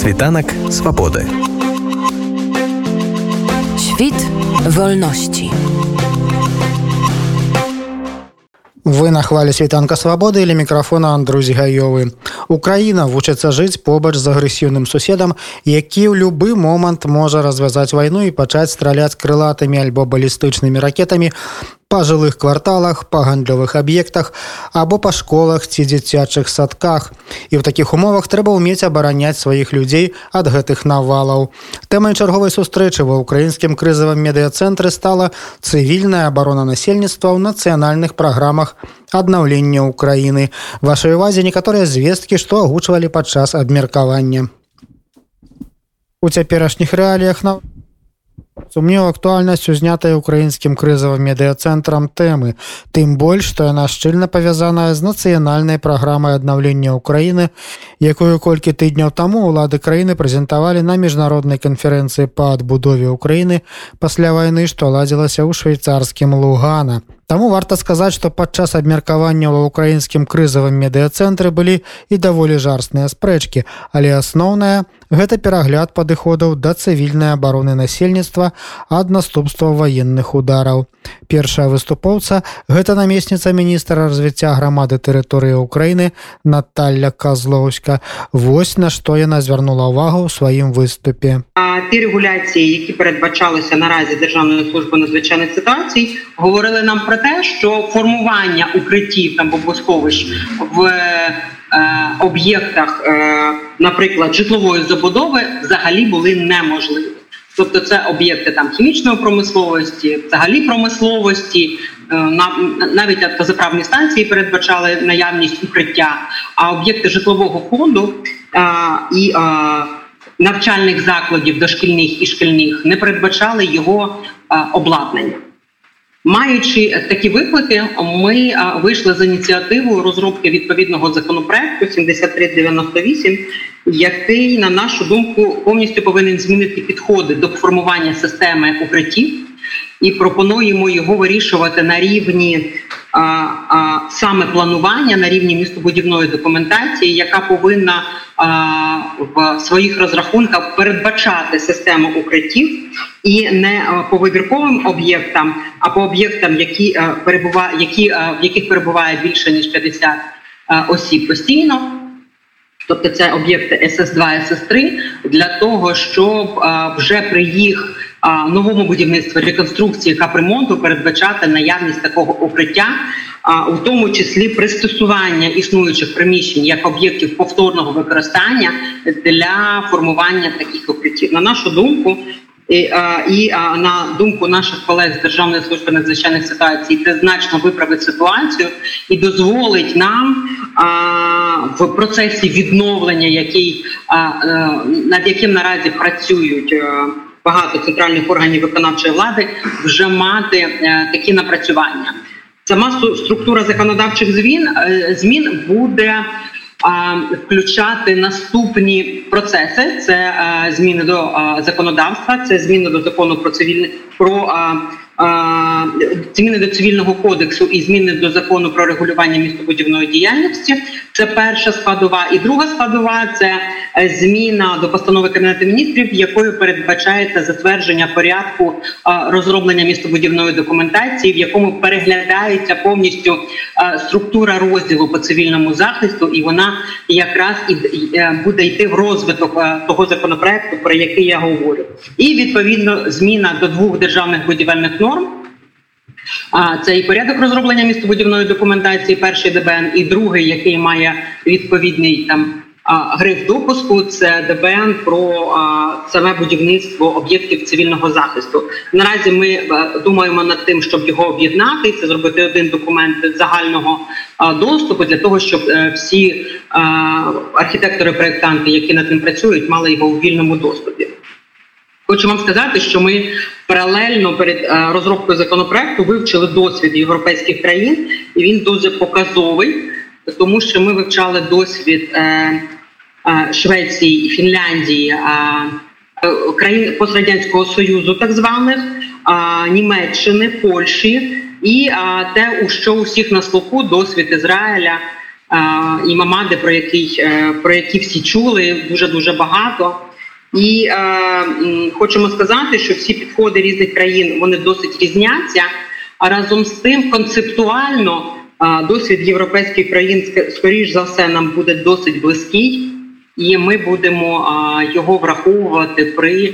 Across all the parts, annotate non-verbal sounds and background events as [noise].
Світанак свабоды. Świt wolności. Вы на хвалі світанка свабоды или мікрафона Андрусь гаёвы. Украіна вучыцца жыць побач з агрэсіўным суседам, які ў любы момант можа развязаць вайну і пачаць страляць крылатымі альбо балістычнымі ракетамі Па жылых кварталах, па гандлёвых аб'ектах або па школах ці дзіцячых садках. І ў такіх умовах трэба ўмець абараняць сваіх людзей ад гэтых навалаў. Тэмай чарговай сустрэчы ва ўкраінскім крызавым медыяцэнтры стала цывільная абарона насельніцтва ў нацыянальных праграмах аднаўлення ўкраіны. Вашай увазе некаторыя звесткі, што агучвалі падчас абмеркавання. У цяперашніх рэаліях на сумнеў актуальнасць узнятая украінскім крызавым медыяцэнтрам тэмы тым больш што яна шчыльна павязаная з нацыянальнай праграмай аднаўлення ўкраіны якую колькі тыдняў таму ўлады краіны прэзентавалі на міжнароднай канферэнцыі па адбудове ўкраіны пасля вайны што ладзілася ў швейцарскім лугана Таму варта сказаць, што падчас абмеркавання ва ўкраінскім крызавым медыяцэнтры былі і даволі жарсныя спрэчкі, але асноўная гэта перагляд падыходаў да цывільнай абароны насельніцтва ад наступства ваенных удараў. Першая выступоўца гэта намесніца міністра развіцця грамады тэрыторыі ўкраіны Наталля Казлоўска. Вось на што яна звярнула ўвагу ў сваім выступе. Ті регуляції, які передбачалися наразі Державною службою надзвичайних ситуацій, говорили нам про те, що формування укриттів там бомбосховищ в е, об'єктах, е, наприклад, житлової забудови, взагалі були неможливі. Тобто, це об'єкти там хімічної промисловості, взагалі промисловості, е, навіть автозаправні станції передбачали наявність укриття, а об'єкти житлового фонду е, і е, навчальних закладів дошкільних і шкільних не передбачали його обладнання. Маючи такі виклики, ми вийшли з ініціативою розробки відповідного законопроекту 7398, який, на нашу думку, повністю повинен змінити підходи до формування системи укриттів, і пропонуємо його вирішувати на рівні саме планування, на рівні містобудівної документації, яка повинна в своїх розрахунках передбачати систему укриттів і не по вибірковим об'єктам, а по об'єктам, які перебуває, які в яких перебуває більше ніж 50 осіб постійно. Тобто це об'єкти СС 2 СС 3 для того, щоб вже при їх новому будівництві реконструкції капремонту передбачати наявність такого укриття, у тому числі пристосування існуючих приміщень як об'єктів повторного використання для формування таких укриттів. На нашу думку. І, а, і а, на думку наших колег з Державної служби надзвичайних ситуацій, це значно виправить ситуацію і дозволить нам а, в процесі відновлення, який а, а, над яким наразі працюють. А, Багато центральних органів виконавчої влади вже мати такі напрацювання. Сама структура законодавчих змін е, змін буде включати наступні процеси: це е, зміни до е, законодавства, це зміни до закону про цивільне про зміни до цивільного кодексу і зміни до закону про регулювання містобудівної діяльності. Це перша складова, і друга складова це е, зміна до постанови кабінету міністрів, якою передбачається затвердження порядку розроблення містобудівної документації, в якому переглядається повністю структура розділу по цивільному захисту, і вона якраз і е, буде йти в розвиток е, того законопроекту, про який я говорю, і відповідно зміна до двох державних будівельних норм. А це і порядок розроблення містобудівної документації, перший ДБН, і другий, який має відповідний там гриф допуску. Це ДБН про саме будівництво об'єктів цивільного захисту. Наразі ми думаємо над тим, щоб його об'єднати. Це зробити один документ загального доступу для того, щоб е, всі архітектори-проєктанти, які над ним працюють, мали його у вільному доступі. Хочу вам сказати, що ми паралельно перед е, розробкою законопроекту вивчили досвід європейських країн, і він дуже показовий, тому що ми вивчали досвід е, е, Швеції, Фінляндії, країн пострадянського союзу, так званих Німеччини, Польщі, і те, у що усіх на слуху досвід Ізраїля. і Мамади, про який про які всі чули дуже дуже багато. І е, хочемо сказати, що всі підходи різних країн вони досить різняться. А разом з тим, концептуально е, досвід європейських країн скоріш за все нам буде досить близький, і ми будемо е, його враховувати при е,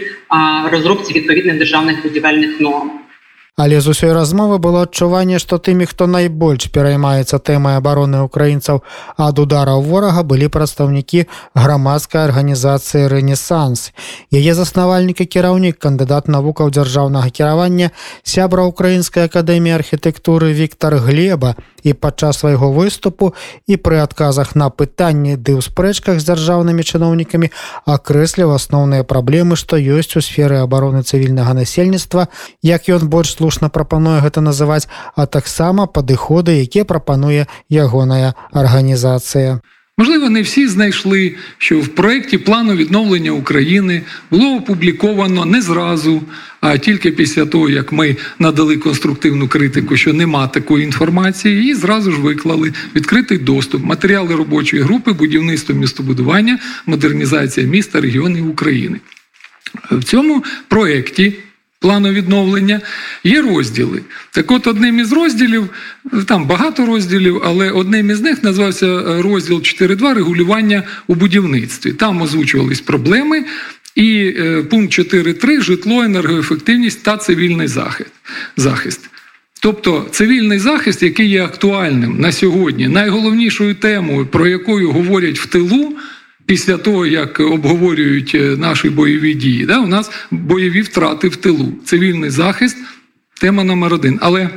розробці відповідних державних будівельних норм. Але з усёй размовы было адчуванне, што тымі, хто найбольш пераймаецца тэмай абароны украінцаў ад удараў ворага былі прадстаўнікі грамадскай арганізацыі рэнесанс. Яе заснавальнік і кіраўнік кандыдат навукаў дзяржаўнага кіравання сябра украінскай акадэміі архітэктуры Віктор Глеба і падчас свайго выступу і пры адказах на пытанні ды ў спрэчках з дзяржаўнымі чыноўнікамі акрэсліў асноўныя праблемы, што ёсць у сферы абароны цывільнага насельніцтва, як ён больш слушна прапануе гэта называць, а таксама падыходы, якія прапануе ягоная арганізацыя. Можливо, не всі знайшли, що в проєкті плану відновлення України було опубліковано не зразу, а тільки після того, як ми надали конструктивну критику, що нема такої інформації, і зразу ж виклали відкритий доступ, матеріали робочої групи, будівництво містобудування, модернізація міста, регіонів України. В цьому проєкті плану відновлення, є розділи. Так от одним із розділів, там багато розділів, але одним із них назвався е, розділ 4.2 регулювання у будівництві. Там озвучувались проблеми. І е, пункт 4.3 житло, енергоефективність та цивільний захист. Тобто цивільний захист, який є актуальним на сьогодні, найголовнішою темою, про якою говорять в тилу, після того, як обговорюють е, наші бойові дії, да, у нас бойові втрати в тилу, цивільний захист, тема номер один. Але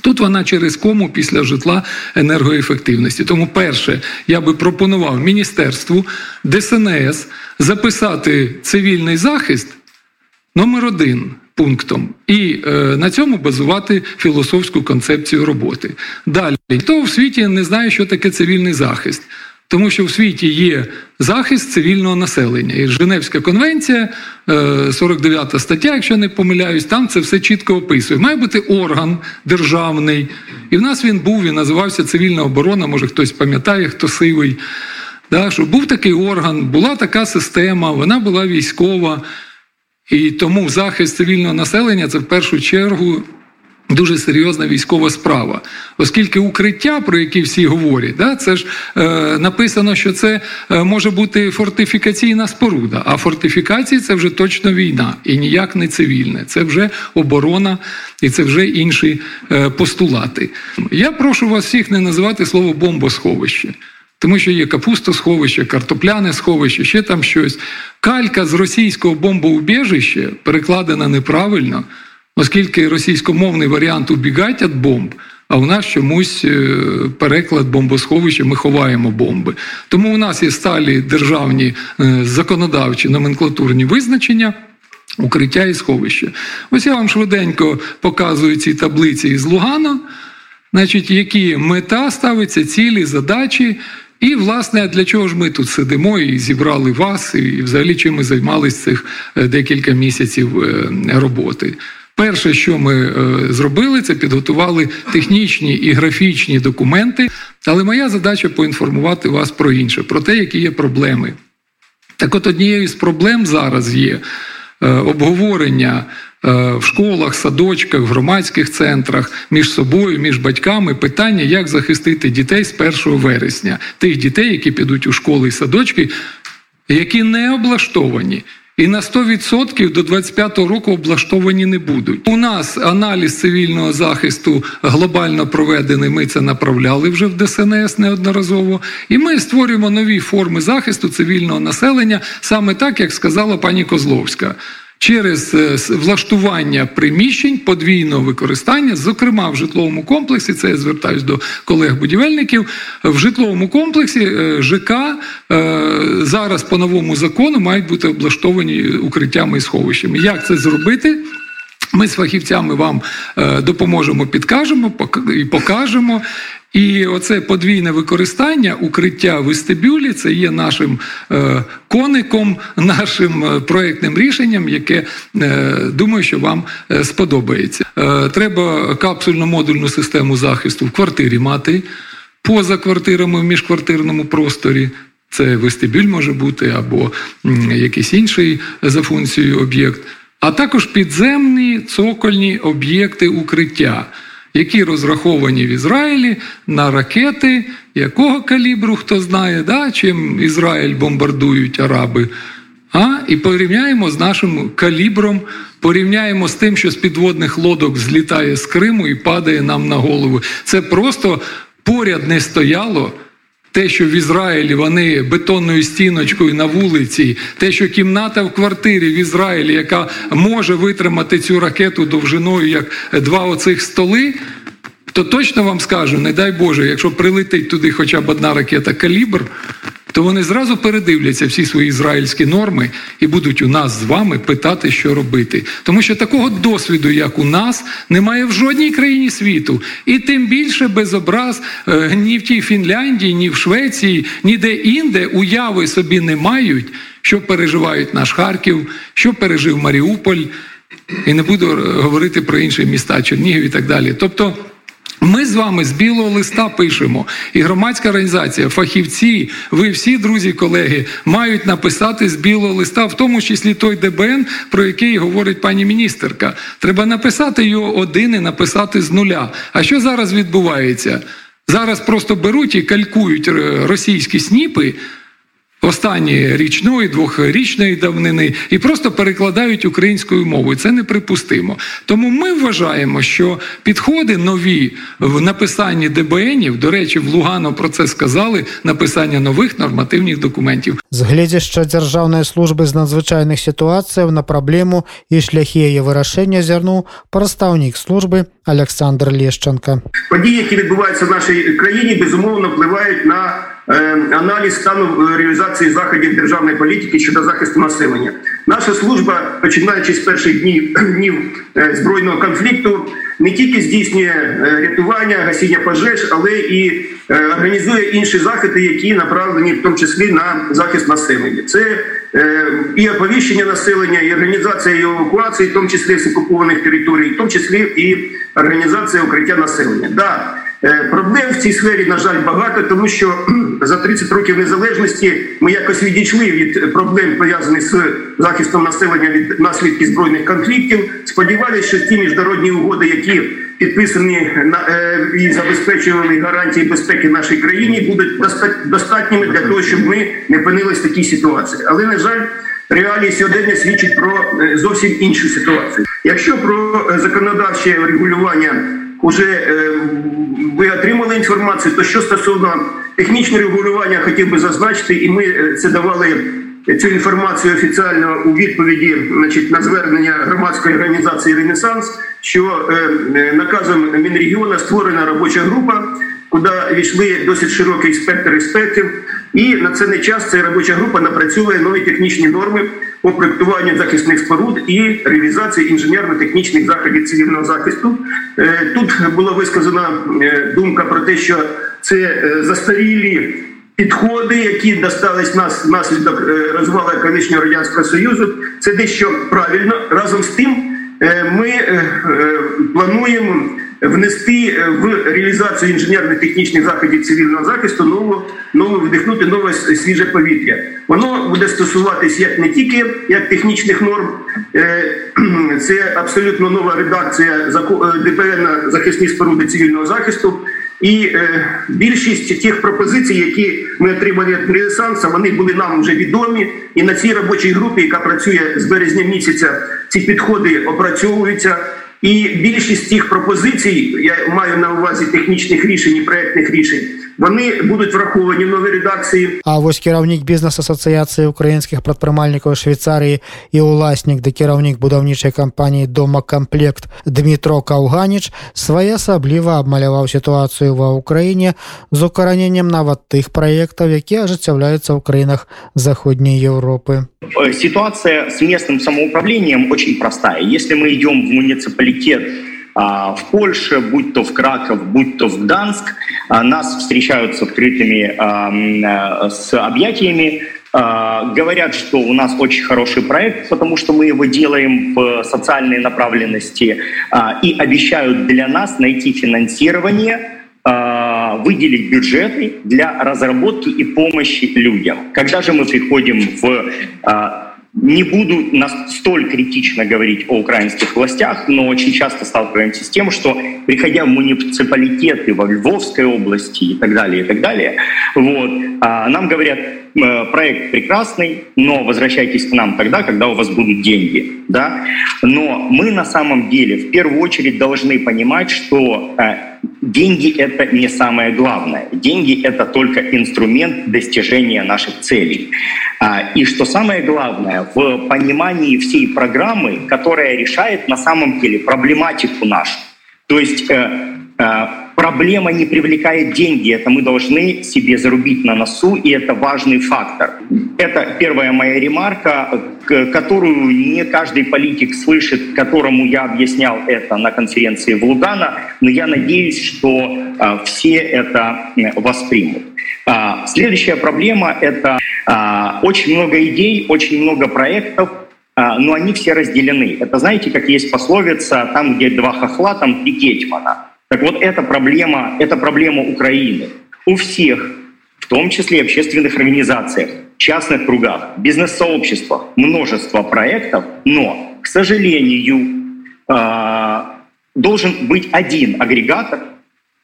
Тут вона через кому після житла енергоефективності. Тому, перше, я би пропонував міністерству ДСНС записати цивільний захист номер один пунктом і е, на цьому базувати філософську концепцію роботи. Далі, хто в світі не знає, що таке цивільний захист. Тому що в світі є захист цивільного населення. І Женевська конвенція, 49 е, стаття, якщо не помиляюсь, там це все чітко описує. Має бути орган державний. І в нас він був, він називався Цивільна оборона, може хтось пам'ятає, хто сивий. Да, що Був такий орган, була така система, вона була військова. І тому захист цивільного населення це в першу чергу Дуже серйозна військова справа, оскільки укриття, про які всі говорять, да, це ж е, написано, що це е, може бути фортифікаційна споруда. А фортифікації це вже точно війна і ніяк не цивільне. Це вже оборона і це вже інші е, постулати. Я прошу вас всіх не називати слово бомбосховище. Тому що є капустосховище, картопляне сховище, ще там щось. Калька з російського бомбоубіжища перекладена неправильно оскільки російськомовний варіант убігать від бомб. А в нас чомусь е, переклад бомбосховища, ми ховаємо бомби. Тому у нас є сталі державні е, законодавчі номенклатурні визначення. Укриття і сховище. Ось я вам швиденько показую ці таблиці із Лугана, значить, які мета ставиться, цілі, задачі. І, власне, для чого ж ми тут сидимо і зібрали вас, і взагалі чим ми займалися цих е, декілька місяців роботи. Перше, що ми е, зробили, це підготували технічні і графічні документи. Але моя задача поінформувати вас про інше, про те, які є проблеми. Так, от однією з проблем зараз є е, обговорення е, в школах, садочках, громадських центрах між собою, між батьками питання, як захистити дітей з 1 вересня, тих дітей, які підуть у школи і садочки, які не облаштовані. І на 100% до 25-го року облаштовані не будуть. У нас аналіз цивільного захисту глобально проведений. Ми це направляли вже в ДСНС неодноразово. І ми створюємо нові форми захисту цивільного населення саме так, як сказала пані Козловська через е, влаштування приміщень подвійного використання, зокрема в житловому комплексі, це я звертаюся до колег-будівельників. В житловому комплексі е, ЖК е, зараз по новому закону мають бути облаштовані укриттями і сховищами. Як це зробити? Ми з фахівцями вам допоможемо, підкажемо і покажемо. І оце подвійне використання укриття вестибюлі це є нашим е, коником, [laughs] нашим е, проектним рішенням, яке е, думаю, що вам сподобається. Треба капсульно-модульну систему захисту в квартирі мати. поза квартирами в міжквартирному просторі. Це вестибюль може бути або якийсь інший за функцією об'єкт, а також підземні цокольні об'єкти укриття, які розраховані в Ізраїлі на ракети, якого калібру хто знає, да, чим Ізраїль бомбардують араби. А? І порівняємо з нашим калібром, порівняємо з тим, що з підводних лодок злітає з Криму і падає нам на голову. Це просто поряд не стояло. Те, що в Ізраїлі вони бетонною стіночкою на вулиці, те, що кімната в квартирі в Ізраїлі, яка може витримати цю ракету довжиною як два оцих столи, то точно вам скажу, не дай Боже, якщо прилетить туди хоча б одна ракета калібр, то вони зразу передивляться всі свої ізраїльські норми і будуть у нас з вами питати, що робити. Тому що такого досвіду, як у нас, немає в жодній країні світу. І тим більше без образ е, ні в тій Фінляндії, ні в Швеції, ніде інде уяви собі не мають, що переживають наш Харків, що пережив Маріуполь. І не буду говорити про інші міста, Чернігів і так далі. Тобто. Ми з вами з білого листа пишемо, і громадська організація, фахівці, ви всі, друзі, колеги, мають написати з білого листа, в тому числі той ДБН, про який говорить пані міністерка. Треба написати його один і написати з нуля. А що зараз відбувається? Зараз просто беруть і калькують російські сніпи останні річної, двохрічної давнини і просто перекладають українською мовою. Це неприпустимо. Тому ми вважаємо, що підходи нові в написанні ДБНів, до речі, в Лугано про це сказали: написання нових нормативних документів. З гледзяшча дзяржаўнай службы з надзвычайных сітуацыяў на праблему і шляхі яе вырашэння зярнуў прадстаўнік службы Александр Лешченко. Події, які відбуваються в нашій країні, безумовно впливають на аналіз стану реалізації заходів державної політики щодо захисту населення. Наша служба, починаючи з перших днів [clears throat] днів збройного конфлікту, не тільки здійснює рятування, гасіння пожеж, але і організує інші заходи, які направлені в тому числі на захист населення. Це і оповіщення населення, і організація евакуації, в тому числі з окупованих територій, в тому числі і організація укриття населення. Да, Проблем в цій сфері, на жаль, багато, тому що за 30 років незалежності ми якось відійшли від проблем, пов'язаних з захистом населення від наслідків збройних конфліктів. Сподівалися, що ті міжнародні угоди, які підписані і забезпечували гарантії безпеки нашій країні, будуть достатніми для того, щоб ми не опинилися в такій ситуації. Але на жаль. Реалії сьогодення свідчать про зовсім іншу ситуацію. Якщо про законодавче регулювання вже ви отримали інформацію, то що стосовно технічного регулювання, хотів би зазначити, і ми це давали цю інформацію офіціально у відповіді значить, на звернення громадської організації Ренесанс, що наказом Мінрегіона створена робоча група, куди війшли досить широкий спектр експертів. І на цей час ця робоча група напрацьовує нові технічні норми по проєктуванню захисних споруд і реалізації інженерно-технічних заходів цивільного захисту. Тут була висказана думка про те, що це застарілі підходи, які достались нас внаслідок розвалу колишнього радянського союзу. Це дещо правильно. Разом з тим, ми плануємо внести в реалізацію інженерно-технічних заходів цивільного захисту нову, нову вдихнути нове свіже повітря. Воно буде стосуватись як не тільки як технічних норм, [clears throat] це абсолютно нова редакція ДПН захисні споруди цивільного захисту. І е, більшість тих пропозицій, які ми отримали від Ренесанса, вони були нам вже відомі. І на цій робочій групі, яка працює з березня місяця, ці підходи опрацьовуються. І більшість цих пропозицій, я маю на увазі технічних рішень і проектних рішень, вони будуть враховані в новій редакції. А вось кіраўнік бізнес-асацыяцыі украінскіх прадпрымальнікаў Швейцарыі і ўласнік да кіраўнік будаўнічай кампаніі домакамплект Дмітро Каўганіч своеасабліва абмаляваў сітуацыю ва ўкраіне з укараненнем нават тых праектаў, якія ажыццяўляюцца ў краінах заходняй Еўропы. Ситуация с местным самоуправлением очень простая. Если мы идем в муниципалитет В Польше, будь то в Краков, будь то в Гданск, нас встречают с открытыми с объятиями, говорят, что у нас очень хороший проект, потому что мы его делаем в социальной направленности и обещают для нас найти финансирование выделить бюджеты для разработки и помощи людям. Когда же мы приходим в не буду столь критично говорить о украинских властях, но очень часто сталкиваемся с тем, что приходя в муниципалитеты во Львовской области и так далее, и так далее, вот, а, нам говорят, проект прекрасный, но возвращайтесь к нам тогда, когда у вас будут деньги. Да? Но мы на самом деле в первую очередь должны понимать, что э, деньги — это не самое главное. Деньги — это только инструмент достижения наших целей. А, и что самое главное, в понимании всей программы, которая решает на самом деле проблематику нашу. То есть э, э, проблема не привлекает деньги, это мы должны себе зарубить на носу, и это важный фактор. Это первая моя ремарка, которую не каждый политик слышит, которому я объяснял это на конференции в Лугана, но я надеюсь, что э, все это воспримут. А, следующая проблема — это а, очень много идей, очень много проектов, а, но они все разделены. Это знаете, как есть пословица «там, где два хохла, там три гетьмана». Так вот, эта проблема, это проблема Украины. У всех, в том числе общественных организациях, частных кругах, бизнес-сообществах, множество проектов, но, к сожалению, должен быть один агрегатор,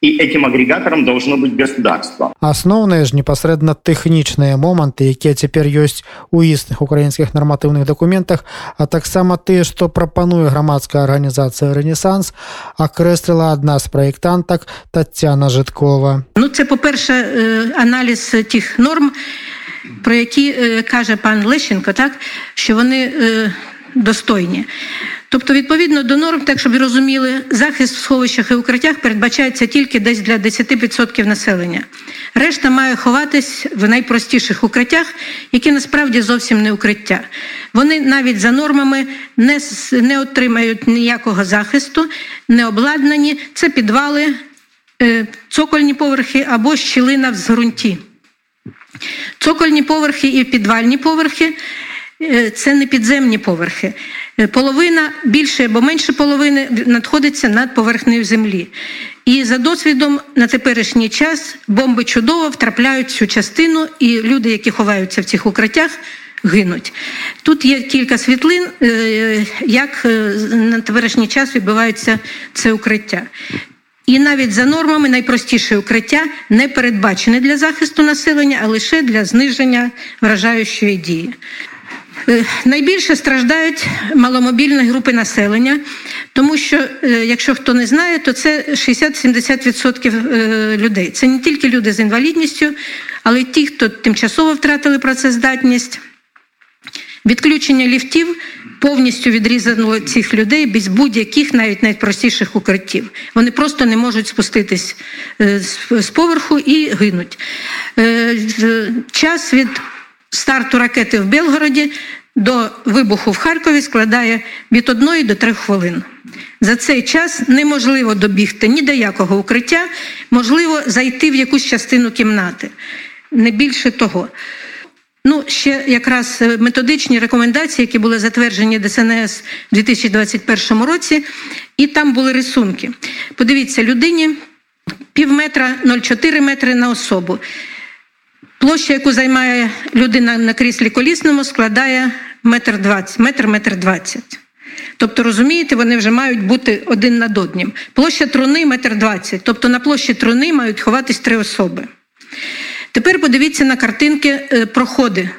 і этим агрегатором должно быть государство асноўныя ж непасрэдна тэхнічныя моманты якія цяпер ёсць у існых украінскіх нарматыўных дакументах а таксама тыя што прапануе грамадская арганізацыя рэнесанс акрэсліла адна з праектантак татяна жыткова ну це по-перше аналіз тих норм про які каже пан лещенко так що вони достойні Тобто, відповідно до норм, так щоб розуміли, захист в сховищах і укриттях передбачається тільки десь для 10% населення. Решта має ховатись в найпростіших укриттях, які насправді зовсім не укриття. Вони навіть за нормами не не отримають ніякого захисту, не обладнані. Це підвали, е, цокольні поверхи або щілина в зґрунті. Цокольні поверхи і підвальні поверхи це не підземні поверхи. Е, половина більше або менше половини надходиться над поверхнею землі. І за досвідом на теперішній час бомби чудово втрапляють цю частину, і люди, які ховаються в цих укриттях, гинуть. Тут є кілька світлин, е, як на теперішній час відбувається це укриття. І навіть за нормами найпростіше укриття не передбачене для захисту населення, а лише для зниження вражаючої дії. Е, найбільше страждають маломобільні групи населення, тому що, е, якщо хто не знає, то це 60-70% е, людей. Це не тільки люди з інвалідністю, але й ті, хто тимчасово втратили працездатність. Відключення ліфтів повністю відрізано цих людей без будь-яких навіть найпростіших укриттів. Вони просто не можуть спуститись з поверху і гинуть. Час від старту ракети в Белгороді до вибуху в Харкові складає від одної до трьох хвилин. За цей час неможливо добігти ні до якого укриття, можливо зайти в якусь частину кімнати. Не більше того. Ну, ще якраз методичні рекомендації, які були затверджені ДСНС у 2021 році, і там були рисунки. Подивіться, людині пів метра 0,4 метри на особу. Площа, яку займає людина на кріслі колісному, складає метр двадцять, метр метр двадцять. Тобто, розумієте, вони вже мають бути один над одним. Площа труни метр двадцять. Тобто на площі труни мають ховатись три особи. Тепер подивіться на картинки е, проходи.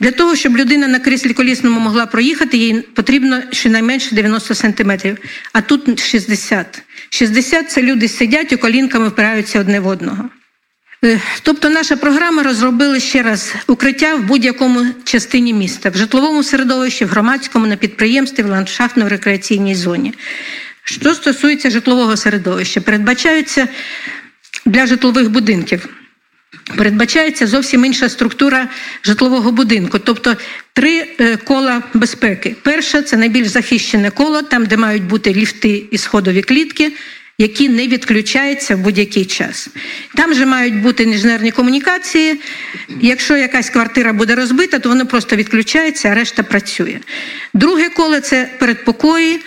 Для того, щоб людина на кріслі колісному могла проїхати, їй потрібно щонайменше 90 сантиметрів, а тут 60. 60 – це люди сидять і колінками впираються одне в одного. Е, тобто, наша програма розробила ще раз укриття в будь-якому частині міста, в житловому середовищі, в громадському, на підприємстві, в ландшафтно-рекреаційній зоні. Що стосується житлового середовища, передбачаються для житлових будинків. Передбачається зовсім інша структура житлового будинку, тобто три е, кола безпеки. Перше це найбільш захищене коло, там, де мають бути ліфти і сходові клітки які не відключаються в будь-який час. Там же мають бути інженерні комунікації. Якщо якась квартира буде розбита, то воно просто відключається, а решта працює. Друге коло це передпокої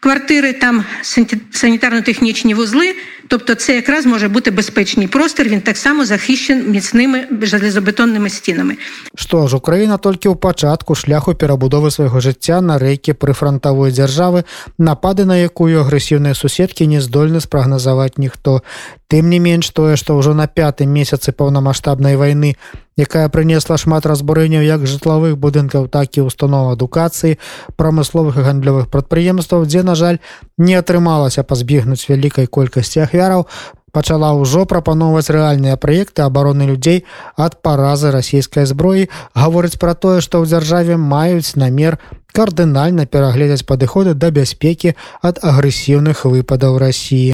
квартири, там сані- санітарно-технічні вузли. Тобто, це якраз може бути безпечний простір. Він так само захищений міцними железобетонними стінами. Што ж Украіна толькі ў пачатку шляху перабудовы свайго жыцця на рэйкі прыфрантавой дзяржавы, напады на якую агрэсіўныя суседкі не здольны спрагназаваць ніхто. Тым не менш тое, што ўжо на пятым месяцы паўнамасштабнай вайны, якая прынесла шмат разбурэнняў як жытлавых будынкаў, так і устаноў адукацыі, прамысловых і гандлёвых прадпрыемстваў, дзе, на жаль, не атрымалася пазбегнуць вялікай колькасці ахвяраў, пачала ўжо прапаноўваць рэальныя праекты абароны людзей ад паразы расійскай зброі гаворыць пра тое што ў дзяржаве маюць намер кардынальна перагледзяць падыходы да бяспекі ад агрэсіўных выпадаў рассіі